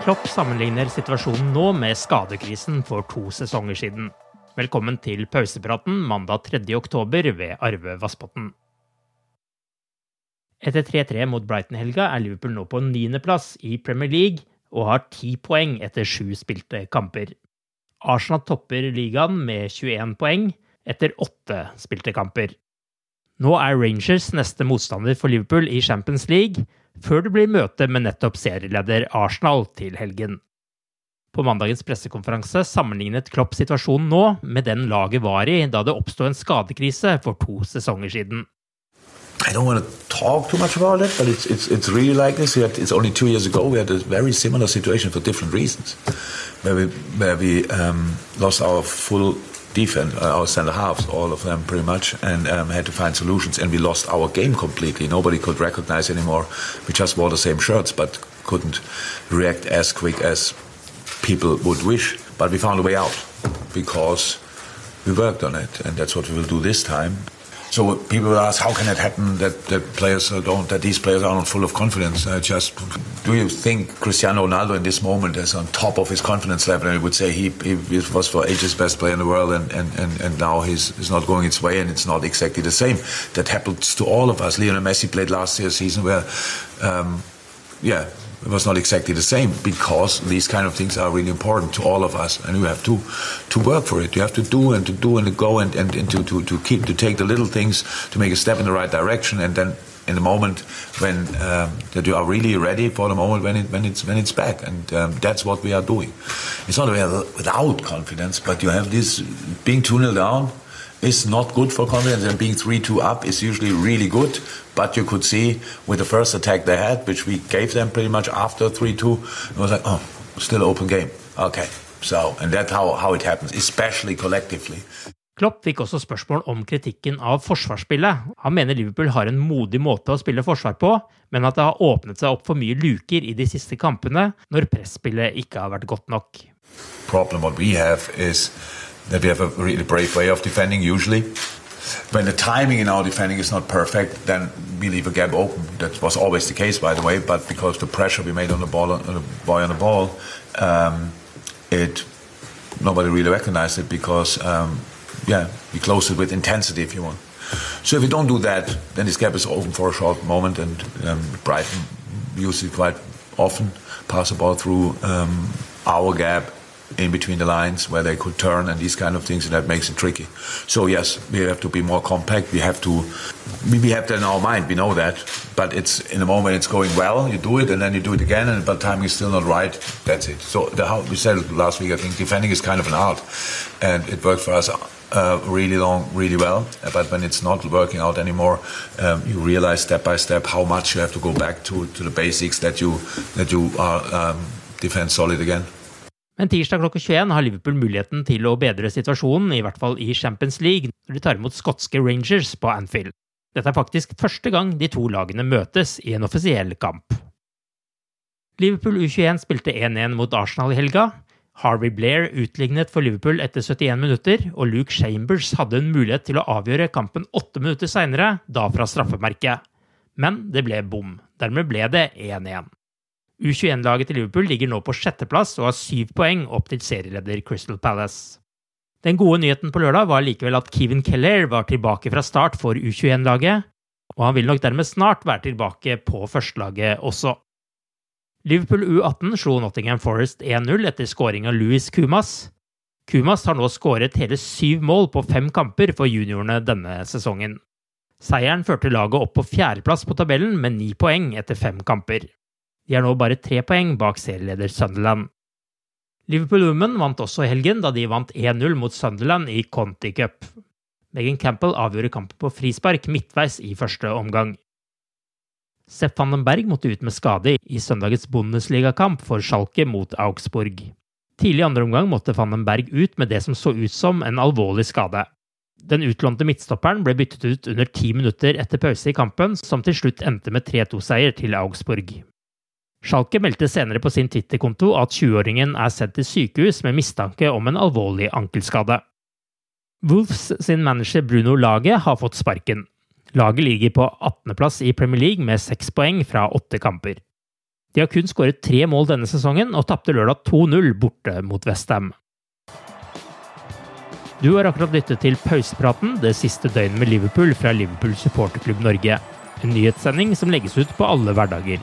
Klopp sammenligner situasjonen nå med skadekrisen for to sesonger siden. Velkommen til pausepraten mandag 3. oktober ved Arve Vassbotn. Etter 3-3 mot Brighton-helga er Liverpool nå på niendeplass i Premier League og har ti poeng etter sju spilte kamper. Arsenal topper ligaen med 21 poeng etter åtte spilte kamper. Nå er Rangers neste motstander for Liverpool i Champions League, før det blir møte med nettopp serieleder Arsenal til helgen. På mandagens pressekonferanse sammenlignet Klopp situasjonen nå med den laget var i da det oppsto en skadekrise for to sesonger siden. I don't want to talk too much about it, but it's it's, it's really like this. Had, it's only two years ago we had a very similar situation for different reasons, where we where we um, lost our full defense, uh, our center halves, all of them pretty much, and um, had to find solutions. And we lost our game completely. Nobody could recognize anymore. We just wore the same shirts, but couldn't react as quick as people would wish. But we found a way out because we worked on it, and that's what we will do this time. So people ask, how can it happen that, that players don't, that these players are not full of confidence? Uh, just do you think Cristiano Ronaldo in this moment is on top of his confidence level? And I would say he, he was for ages best player in the world, and, and, and, and now he's, he's not going its way, and it's not exactly the same. That happens to all of us. Lionel Messi played last year's season where, um, yeah, it was not exactly the same because these kind of things are really important to all of us and you have to to work for it. You have to do and to do and to go and, and, and to, to, to keep to take the little things to make a step in the right direction and then in the moment when um, that you are really ready for the moment when it when it's when it's back. And um, that's what we are doing. It's not without confidence but you have this being 2 down is not good for confidence, and being 3 2 up is usually really good. But you could see with the first attack they had, which we gave them pretty much after 3 2, it was like, oh, still open game. Okay. So, and that's how, how it happens, especially collectively. Klopp fikk også spørsmål om kritikken av forsvarsspillet. Han mener Liverpool har en modig måte å spille forsvar på, men at det har åpnet seg opp for mye luker i de siste kampene når presspillet ikke har vært godt nok. Problem what we have is that we have a really brave way of defending usually. When the timing in our defending is not perfect, then we leave a gap open. That was always the case, by the way. But because the pressure we made on the ball, on the boy on the ball, um, it nobody really recognized it because um, yeah, we closed it with intensity, if you want. So if we don't do that, then this gap is open for a short moment, and um, Brighton usually quite often pass the ball through um, our gap in between the lines where they could turn and these kind of things, and that makes it tricky. So yes, we have to be more compact. We have to, we have that in our mind. We know that, but it's in the moment it's going well. You do it, and then you do it again, and but timing is still not right. That's it. So the, how we said last week, I think defending is kind of an art, and it worked for us. Uh, really long, really well. But when it's not working out anymore, um, you realize step by step how much you have to go back to, to the basics that you that you are um, defend solid again. Men tirsdag klokka 21 har Liverpool muligheten til å bedre situasjonen, i hvert fall i Champions League, når de tar imot skotske Rangers på Anfield. Dette er faktisk første gang de to lagene møtes i en offisiell kamp. Liverpool U21 spilte 1-1 mot Arsenal i helga. Harvey Blair utlignet for Liverpool etter 71 minutter, og Luke Chambers hadde en mulighet til å avgjøre kampen åtte minutter seinere, da fra straffemerket. Men det ble bom. Dermed ble det 1-1. U21-laget til Liverpool ligger nå på sjetteplass og har syv poeng opp til serieleder Crystal Palace. Den gode nyheten på lørdag var likevel at Kevin Keller var tilbake fra start for U21-laget, og han vil nok dermed snart være tilbake på førstelaget også. Liverpool U18 slo Nottingham Forest 1-0 etter scoring av Louis Kumas. Kumas har nå skåret hele syv mål på fem kamper for juniorene denne sesongen. Seieren førte laget opp på fjerdeplass på tabellen med ni poeng etter fem kamper. De er nå bare tre poeng bak serieleder Sunderland. Liverpool Women vant også i helgen, da de vant 1-0 mot Sunderland i Conti Cup. Megan Campbell avgjorde kampen på frispark midtveis i første omgang. Sepp Vandenberg måtte ut med skade i søndagets Bundesligakamp for Schalke mot Augsburg. Tidlig i andre omgang måtte Vandenberg ut med det som så ut som en alvorlig skade. Den utlånte midtstopperen ble byttet ut under ti minutter etter pause i kampen, som til slutt endte med 3-2-seier til Augsburg. Schalke meldte senere på sin Twitter-konto at 20-åringen er sendt til sykehus med mistanke om en alvorlig ankelskade. Wolves sin manager Bruno Lage har fått sparken. Laget ligger på 18.-plass i Premier League med seks poeng fra åtte kamper. De har kun skåret tre mål denne sesongen og tapte lørdag 2-0 borte mot Westham. Du har akkurat lyttet til pausepraten det siste døgnet med Liverpool fra Liverpool supporterklubb Norge. En nyhetssending som legges ut på alle hverdager.